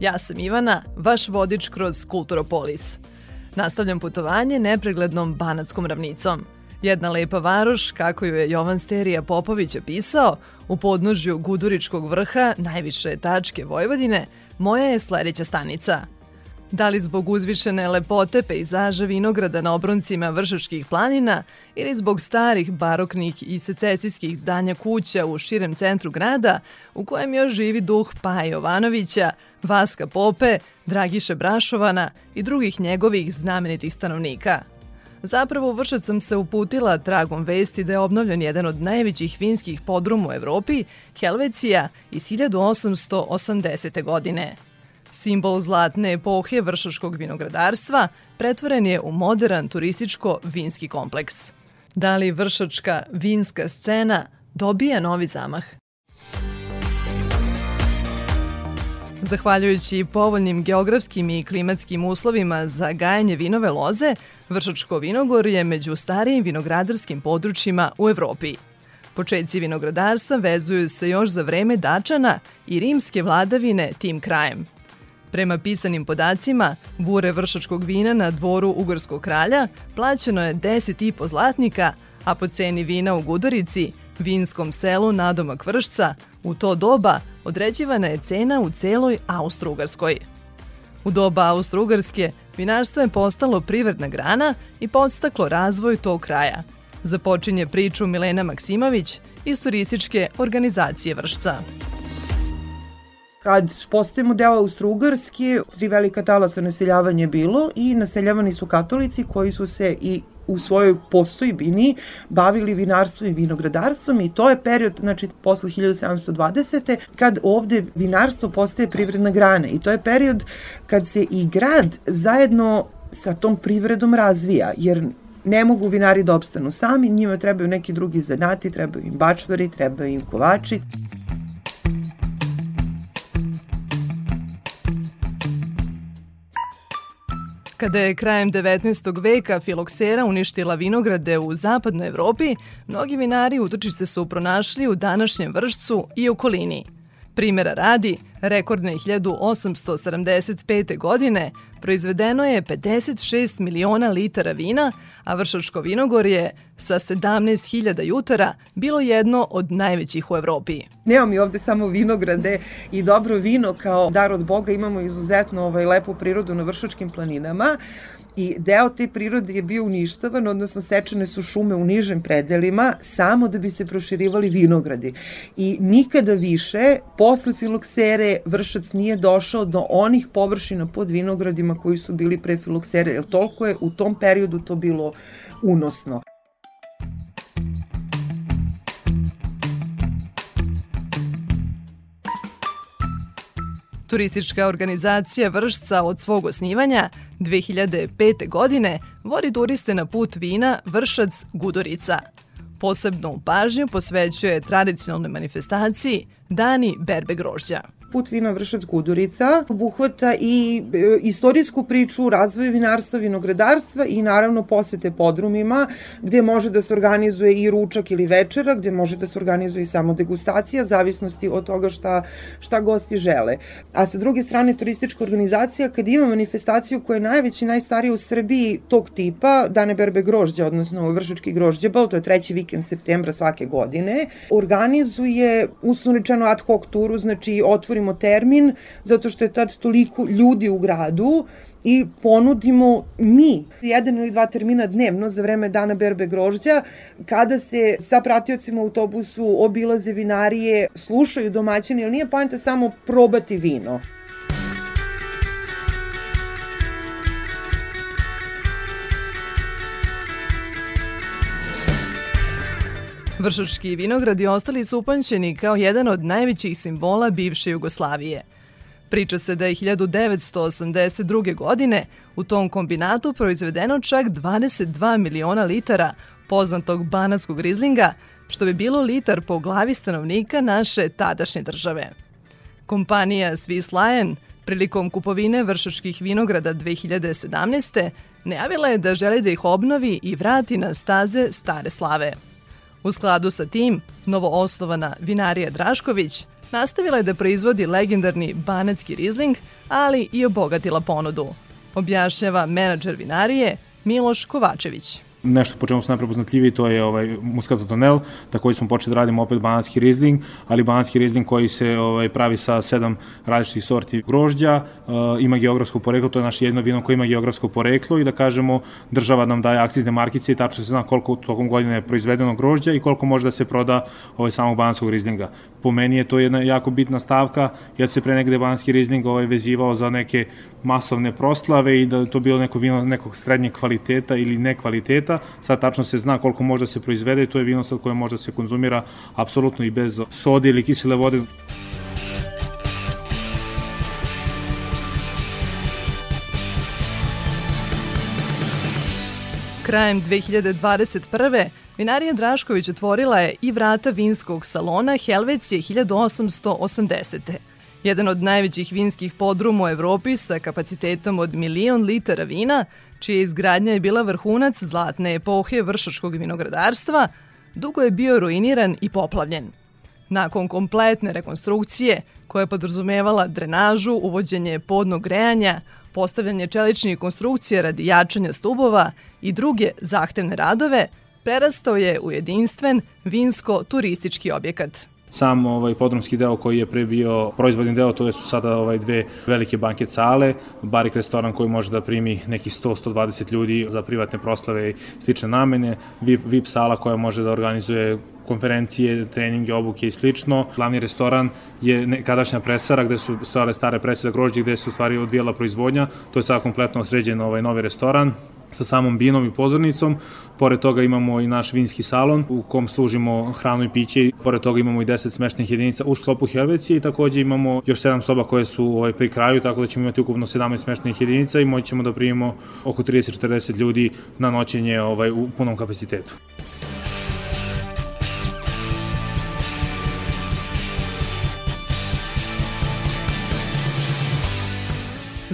Ja sam Ivana, vaš vodič kroz Kulturopolis. Nastavljam putovanje nepreglednom Banatskom ravnicom. Jedna lepa varoš, kako ju je Jovan Sterija Popović opisao, u podnožju Guduričkog vrha, najviše tačke Vojvodine, moja je sledeća stanica – Da li zbog uzvišene lepote pejzaža vinograda na obroncima Vršačkih planina ili zbog starih baroknih i sececijskih zdanja kuća u širem centru grada u kojem još živi duh Paja Jovanovića, Vaska Pope, Dragiše Brašovana i drugih njegovih znamenitih stanovnika. Zapravo u Vršac sam se uputila tragom vesti da je obnovljen jedan od najvećih vinskih podruma u Evropi, Helvecija, iz 1880. godine. Simbol zlatne epohe vršaškog vinogradarstva pretvoren je u modern turističko-vinski kompleks. Da li vršačka vinska scena dobija novi zamah? Zahvaljujući povoljnim geografskim i klimatskim uslovima za gajanje vinove loze, Vršačko vinogor je među starijim vinogradarskim područjima u Evropi. Početci vinogradarstva vezuju se još za vreme Dačana i rimske vladavine tim krajem – Prema pisanim podacima, bure vršačkog vina na dvoru Ugorskog kralja plaćeno je 10,5 zlatnika, a po ceni vina u Gudorici, vinskom selu nadomak Vršca, u to doba određivana je cena u celoj Austro-Ugarskoj. U doba Austro-Ugarske vinarstvo je postalo privredna grana i podstaklo razvoj tog kraja. Započinje priču Milena Maksimović iz turističke organizacije Vršca. Kad postajemo deo Austro-Ugarske, tri velika talasa naseljavanja je bilo i naseljavani su katolici koji su se i u svojoj postojbini bavili vinarstvom i vinogradarstvom i to je period, znači posle 1720. kad ovde vinarstvo postaje privredna grana i to je period kad se i grad zajedno sa tom privredom razvija, jer ne mogu vinari da opstanu sami, njima trebaju neki drugi zanati, trebaju im bačvari, trebaju im kovači. Kada je krajem 19. veka filoksera uništila vinograde u zapadnoj Evropi, mnogi vinari utočište su pronašli u današnjem vršcu i okolini. Primera radi, rekordne 1875. godine proizvedeno je 56 miliona litara vina, a Vršačko vinogorje sa 17.000 jutara bilo jedno od najvećih u Evropi. Nemamo mi ovde samo vinograde i dobro vino kao dar od Boga, imamo izuzetno ovaj, lepu prirodu na Vršačkim planinama i deo te prirode je bio uništavan, odnosno sečene su šume u nižim predelima samo da bi se proširivali vinogradi. I nikada više, posle filoksere, vršac nije došao do onih površina pod vinogradima koji su bili pre filoksere, jer toliko je u tom periodu to bilo unosno. Turistička organizacija Vršca od svog osnivanja 2005. godine vodi turiste na put vina Vršac-Gudorica. Posebnu pažnju posvećuje tradicionalnoj manifestaciji Dani berbe grožđa. Put vina Vršac Gudurica obuhvata i e, istorijsku priču razvoja vinarstva, vinogradarstva i naravno posete podrumima gde može da se organizuje i ručak ili večera, gde može da se organizuje i samo degustacija, zavisnosti od toga šta, šta gosti žele. A sa druge strane, turistička organizacija, kad ima manifestaciju koja je najveća i najstarija u Srbiji tog tipa, Dane berbe grožđa, odnosno Vršački grožđebal, to je treći vikend septembra svake godine, organizuje uslovno ad hoc turu, znači otvorimo stavimo termin zato što je tad toliko ljudi u gradu i ponudimo mi jedan ili dva termina dnevno za vreme dana berbe grožđa kada se sa pratiocima u autobusu obilaze vinarije, slušaju domaćini, ali nije pojenta samo probati vino. Vršački vinogradi ostali su upančeni kao jedan od najvećih simbola bivše Jugoslavije. Priča se da je 1982. godine u tom kombinatu proizvedeno čak 22 miliona litara poznatog banatskog rizlinga, što bi bilo litar po glavi stanovnika naše tadašnje države. Kompanija Swiss Lion prilikom kupovine vršačkih vinograda 2017. najavila je da želi da ih obnovi i vrati na staze stare slave. U skladu sa tim, novoosnovana vinarija Drašković nastavila je da proizvodi legendarni banatski rizling, ali i obogatila ponudu. Objašnjava menadžer vinarije Miloš Kovačević nešto po čemu smo najprepoznatljiviji, to je ovaj Muscato Tonel, takođe smo počeli da radimo opet banatski rizling, ali banatski rizling koji se ovaj, pravi sa sedam različitih sorti grožđa, uh, ima geografsko poreklo, to je naše jedno vino koje ima geografsko poreklo i da kažemo država nam daje akcizne markice i tačno se zna koliko tokom godine je proizvedeno grožđa i koliko može da se proda ovaj samog banatskog rizlinga. Po meni je to jedna jako bitna stavka, jer se pre negde banatski rizling ovaj vezivao za neke masovne proslave i da to bilo neko vino nekog srednjeg kvaliteta ili nekvaliteta. Sad tačno se zna koliko može da se proizvede i to je vino sad koje može da se konzumira apsolutno i bez sode ili kisele vode. Krajem 2021. Vinarija Drašković otvorila je i vrata vinskog salona Helvecije 1880 jedan od najvećih vinskih podruma u Evropi sa kapacitetom od milion litara vina, čija izgradnja je bila vrhunac zlatne epohe vršačkog vinogradarstva, dugo je bio ruiniran i poplavljen. Nakon kompletne rekonstrukcije, koja je podrazumevala drenažu, uvođenje podnog grejanja, postavljanje čeličnih konstrukcija radi jačanja stubova i druge zahtevne radove, prerastao je u jedinstven vinsko-turistički objekat. Sam ovaj podrumski deo koji je pre bio proizvodni deo, to su sada ovaj dve velike banket sale, barik restoran koji može da primi nekih 100-120 ljudi za privatne proslave i slične namene, VIP, VIP sala koja može da organizuje konferencije, treninge, obuke i slično. Glavni restoran je nekadašnja presara gde su stojale stare prese za grožđe gde se u stvari odvijela proizvodnja. To je sada kompletno sređen ovaj novi restoran sa samom binom i pozornicom. Pored toga imamo i naš vinski salon u kom služimo hranu i piće. Pored toga imamo i 10 smešnih jedinica u sklopu Helvecije i takođe imamo još 7 soba koje su ovaj, pri kraju, tako da ćemo imati ukupno 17 smešnih jedinica i moćemo da primimo oko 30-40 ljudi na noćenje ovaj, u punom kapacitetu.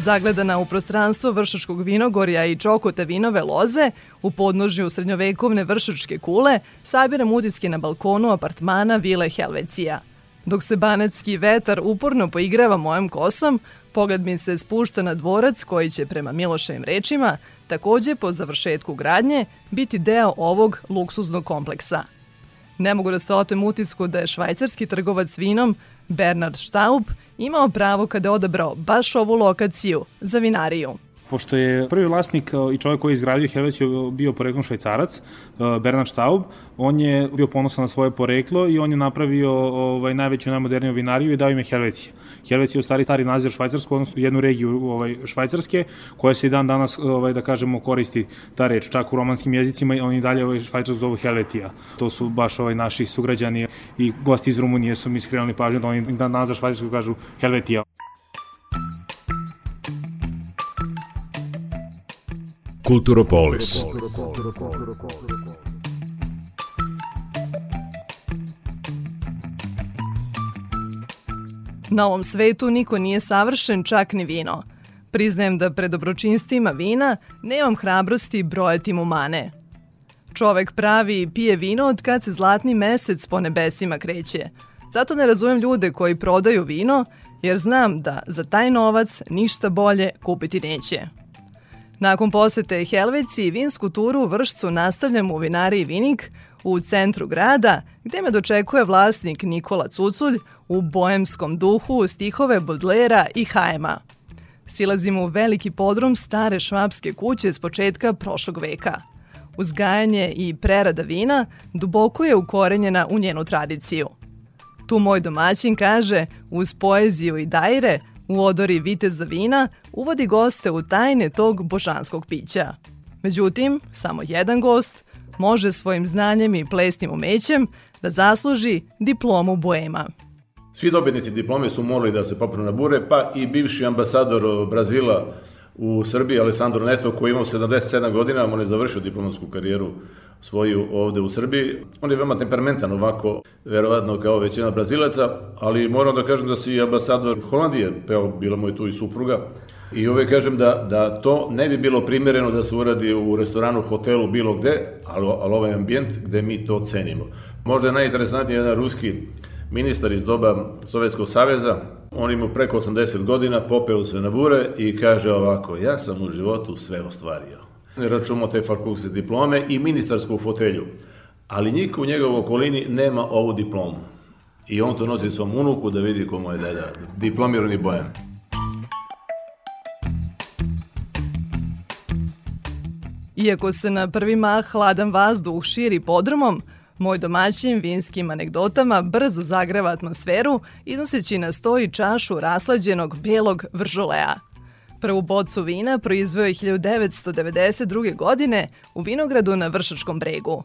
Zagledana u prostranstvo Vršačkog vinogorja i čokota vinove loze, u podnožju srednjovekovne Vršačke kule, sabiram utiske na balkonu apartmana Vile Helvecija. Dok se banatski vetar uporno poigrava mojom kosom, pogled mi se spušta na dvorac koji će, prema Miloševim rečima, takođe po završetku gradnje, biti deo ovog luksuznog kompleksa. Ne mogu da se otem utisku da je švajcarski trgovac vinom Bernard Staub imao pravo kada je odabrao baš ovu lokaciju za vinariju pošto je prvi vlasnik e, i čovjek koji je izgradio Helveću bio poreklom švajcarac, e, Bernard Staub, on je bio ponosan na svoje poreklo i on je napravio ovaj, najveću, najmoderniju vinariju i dao ime Helvecija. Helvecija je u stari stari naziv švajcarskog, odnosno jednu regiju ovaj, švajcarske, koja se i dan danas, ovaj, da kažemo, koristi ta reč. Čak u romanskim jezicima oni dalje ovaj, švajcarsko zovu Helvetija. To su baš ovaj, naši sugrađani i gosti iz Rumunije su mi skrenuli pažnju da oni dan danas za švajcarskog kažu Helvetija. Kulturopolis. Na ovom svetu niko nije savršen, čak ni vino. Priznajem da pred dobročinstvima vina nemam hrabrosti brojati mu mane. Čovek pravi i pije vino od kad se zlatni mesec po nebesima kreće. Zato ne razumem ljude koji prodaju vino, jer znam da za taj novac ništa bolje kupiti neće. Nakon posete Helveci, vinsku turu u Vršcu nastavljam u vinariji Vinik u centru grada, gde me dočekuje vlasnik Nikola Cuculj u boemskom duhu stihove Bodlera i Hajema. Silazimo u veliki podrum stare švapske kuće s početka prošlog veka. Uzgajanje i prerada vina duboko je ukorenjena u njenu tradiciju. Tu moj domaćin kaže, uz poeziju i dajre, u odori viteza vina uvodi goste u tajne tog božanskog pića. Međutim, samo jedan gost može svojim znanjem i plesnim umećem da zasluži diplomu boema. Svi dobitnici diplome su morali da se popnu na bure, pa i bivši ambasador Brazila u Srbiji, Alessandro Neto, koji imao 77 godina, on je završio diplomatsku karijeru svoju ovde u Srbiji. On je veoma temperamentan ovako, verovatno kao većina Brazilaca, ali moram da kažem da si ambasador Holandije, peo, bila mu je tu i supruga, I uvek kažem da, da to ne bi bilo primjereno da se uradi u restoranu, hotelu, bilo gde, ali, ali ovaj ambijent gde mi to cenimo. Možda je najinteresantniji jedan ruski ministar iz doba Sovjetskog saveza, on ima preko 80 godina, popeo se na bure i kaže ovako, ja sam u životu sve ostvario. Računamo te fakultske diplome i ministarsku fotelju, ali niko u njegovoj okolini nema ovu diplomu. I on to nosi svom unuku da vidi komu je deda, diplomirani bojan. Iako se na prvi mah hladan vazduh širi podrumom, moj domaćin vinskim anegdotama brzo zagreva atmosferu iznoseći na stoji čašu raslađenog belog vržolea. Prvu bocu vina proizveo je 1992. godine u vinogradu na Vršačkom bregu.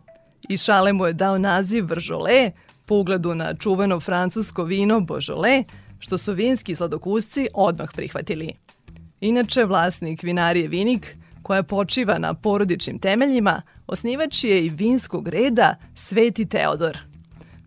I šale mu je dao naziv Vržole, po ugledu na čuveno francusko vino Beaujolais, što su vinski sladokusci odmah prihvatili. Inače, vlasnik vinarije Vinik – koja počiva na porodičnim temeljima, osnivač je i vinskog reda Sveti Teodor.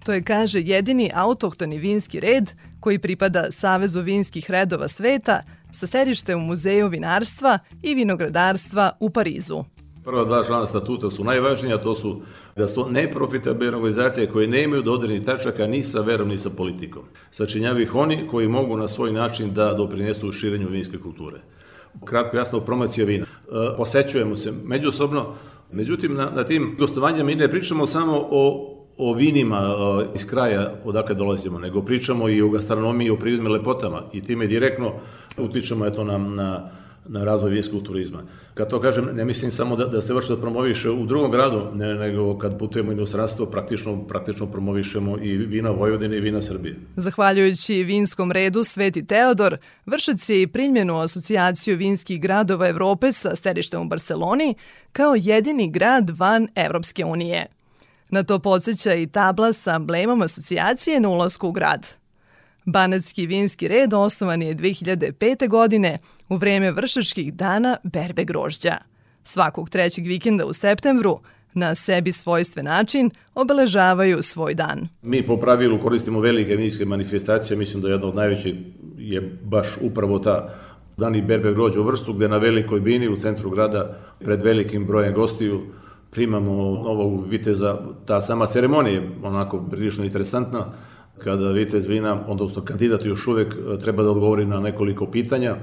To je, kaže, jedini autohtoni vinski red koji pripada Savezu vinskih redova sveta sa sedište u Muzeju vinarstva i vinogradarstva u Parizu. Prva dva člana statuta su najvažnija, to su da su neprofitabilne organizacije koje ne imaju dodirnih tačaka ni sa verom ni sa politikom. Sačinjavaju ih oni koji mogu na svoj način da doprinesu širenju vinske kulture kratko jasno promocija vina. E, posećujemo se međusobno, međutim na, na tim gostovanjima mi ne pričamo samo o o vinima e, iz kraja odakle dolazimo, nego pričamo i o gastronomiji, i o prirodnim lepotama i time direktno utičemo eto na, na na razvoj vinskog turizma. Kad to kažem, ne mislim samo da, da se vrši da promoviše u drugom gradu, ne, nego kad putujemo u inostranstvo, praktično, praktično promovišemo i vina Vojvodine i vina Srbije. Zahvaljujući vinskom redu Sveti Teodor, vršac je i primjenu asocijaciju vinskih gradova Evrope sa sedištem u Barceloni kao jedini grad van Evropske unije. Na to podsjeća i tabla sa emblemom asocijacije na ulasku u grad. Banatski vinski red osnovan je 2005. godine u vreme vršačkih dana berbe grožđa. Svakog trećeg vikenda u septembru na sebi svojstven način obeležavaju svoj dan. Mi po pravilu koristimo velike vinske manifestacije, mislim da jedna od najvećih je baš upravo ta dani berbe grožđa u vrstu, gde na velikoj bini u centru grada pred velikim brojem gostiju primamo novog viteza. Ta sama ceremonija je onako prilično interesantna kada vitez vina, odnosno kandidat još uvek e, treba da odgovori na nekoliko pitanja,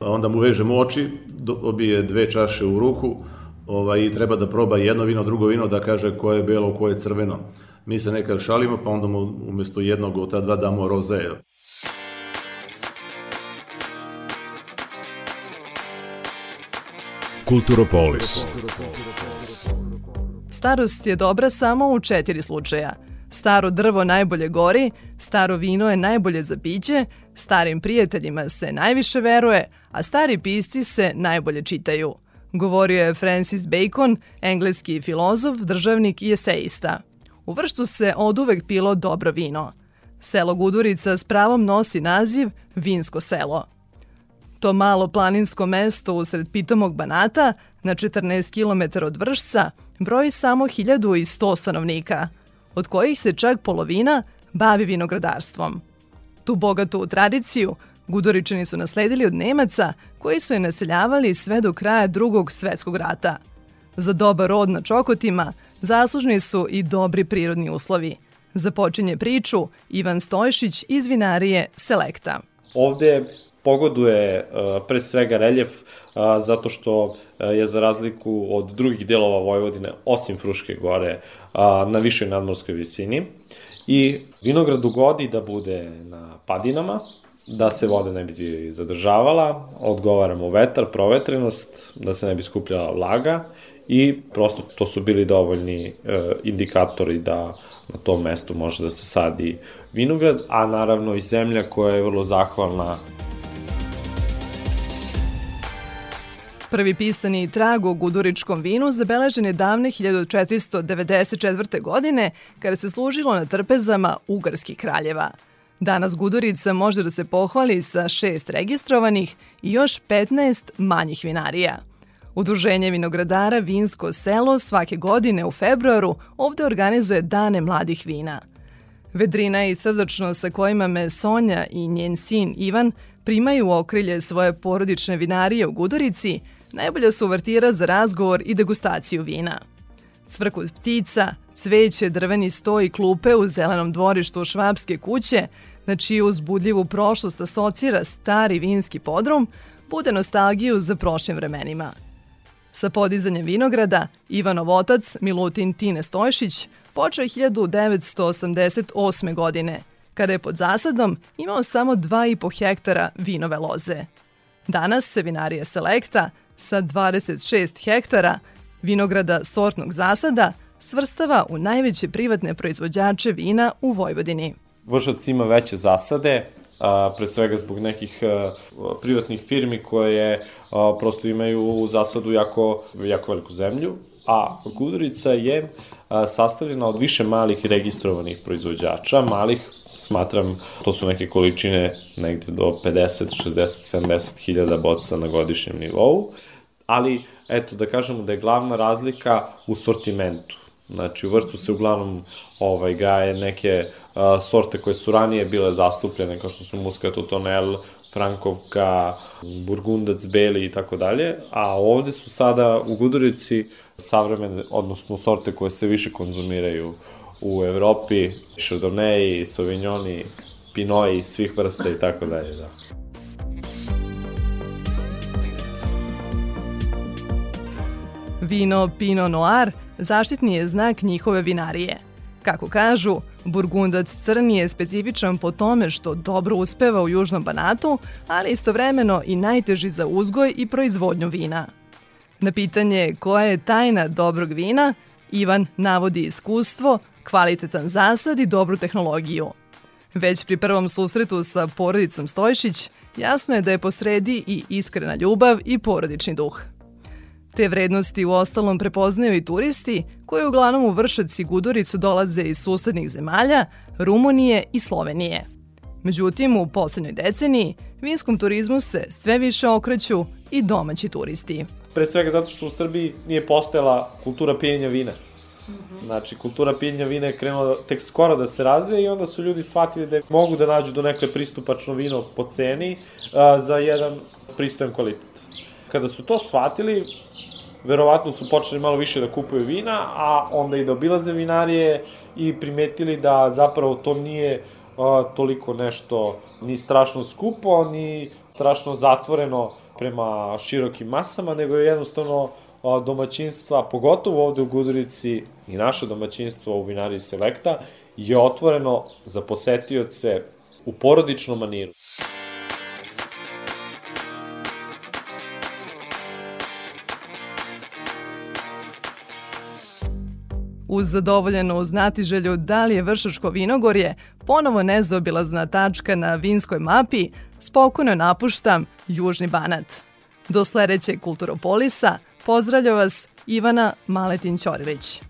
onda mu vežemo oči, dobije dve čaše u ruku ovaj, i treba da proba jedno vino, drugo vino, da kaže koje je belo, koje je crveno. Mi se nekad šalimo, pa onda mu umesto jednog od ta dva damo roze. Kulturopolis. Starost je dobra samo u četiri slučaja – Staro drvo najbolje gori, staro vino je najbolje za piće, starim prijateljima se najviše veruje, a stari pisci se najbolje čitaju. Govorio je Francis Bacon, engleski filozof, državnik i eseista. U vrštu se od uvek pilo dobro vino. Selo Gudurica s pravom nosi naziv Vinsko selo. To malo planinsko mesto usred pitomog Banata, na 14 km od Vršca, broji samo 1100 stanovnika – od kojih se čak polovina bavi vinogradarstvom. Tu bogatu tradiciju Gudoričani su nasledili od Nemaca koji su je naseljavali sve do kraja drugog svetskog rata. Za dobar rod na Čokotima zaslužni su i dobri prirodni uslovi. Započinje priču Ivan Stojšić iz vinarije Selekta. Ovde pogoduje uh, pre svega reljef zato što je za razliku od drugih delova Vojvodine, osim Fruške gore, na višoj nadmorskoj visini. I vinograd ugodi da bude na padinama, da se voda ne bi zadržavala, odgovaramo vetar, provetrenost, da se ne bi skupljala vlaga i prosto to su bili dovoljni e, indikatori da na tom mestu može da se sadi vinograd, a naravno i zemlja koja je vrlo zahvalna Prvi pisani trag o guduričkom vinu zabeležen je davne 1494. godine kada se služilo na trpezama ugarskih kraljeva. Danas Gudurica može da se pohvali sa šest registrovanih i još 15 manjih vinarija. Udruženje vinogradara Vinsko selo svake godine u februaru ovde organizuje dane mladih vina. Vedrina i srdačno sa kojima me Sonja i njen sin Ivan primaju u okrilje svoje porodične vinarije u Gudurici, najbolja su uvertira za razgovor i degustaciju vina. Cvrkut ptica, cveće, drveni sto i klupe u zelenom dvorištu Švabske kuće, na čiju uzbudljivu prošlost asocira stari vinski podrum, bude nostalgiju za prošlim vremenima. Sa podizanjem vinograda, Ivanov otac, Milutin Tine Stojšić, počeo je 1988. godine, kada je pod zasadom imao samo 2,5 hektara vinove loze. Danas se vinarija Selekta sa 26 hektara vinograda sortnog zasada svrstava u najveće privatne proizvođače vina u Vojvodini. Vršac ima veće zasade, a, pre svega zbog nekih a, privatnih firmi koje a, prosto imaju u zasadu jako, jako veliku zemlju, a Gudurica je a, sastavljena od više malih registrovanih proizvođača, malih smatram, to su neke količine negde do 50, 60, 70 hiljada boca na godišnjem nivou, ali eto da kažemo da je glavna razlika u sortimentu. Znači u vrstu se uglavnom ovaj, gaje neke a, sorte koje su ranije bile zastupljene, kao što su Muscato Tonel, Frankovka, Burgundac, Beli i tako dalje, a ovde su sada u Gudurici savremene, odnosno sorte koje se više konzumiraju u Evropi, Chardonnay, Sauvignoni, Pinoi, svih vrsta i tako dalje, da. Vino Pinot Noir zaštitni je znak njihove vinarije. Kako kažu, Burgundac crni je specifičan po tome što dobro uspeva u južnom Banatu, ali istovremeno i najteži za uzgoj i proizvodnju vina. Na pitanje koja je tajna dobrog vina, Ivan navodi iskustvo, kvalitetan zasad i dobru tehnologiju. Već pri prvom susretu sa porodicom Stojšić, jasno je da je posredi i iskrena ljubav i porodični duh. Te vrednosti u ostalom prepoznaju i turisti koji uglavnom u Vršac i Guduricu dolaze iz susednih zemalja, Rumunije i Slovenije. Međutim, u poslednjoj deceniji vinskom turizmu se sve više okreću i domaći turisti. Pre svega zato što u Srbiji nije postojala kultura pijenja vina. Znači, kultura pijenja vina je krenula tek skoro da se razvije i onda su ljudi shvatili da mogu da nađu do nekle pristupačno vino po ceni a, za jedan pristojan kvalitet. Kada su to shvatili, verovatno su počeli malo više da kupuju vina, a onda i da obilaze vinarije i primetili da zapravo to nije a, toliko nešto ni strašno skupo, ni strašno zatvoreno prema širokim masama, nego je jednostavno domaćinstva, pogotovo ovde u Gudurici i naše domaćinstvo u vinariji Selekta, je otvoreno za posetioce u porodičnom maniru. Uz zadovoljenu znatiželju da li je Vršačko vinogorje ponovo nezaobilazna tačka na vinskoj mapi, spokojno napuštam Južni Banat. Do sledećeg Kulturopolisa pozdravlja vas Ivana Maletin-Ćorilić.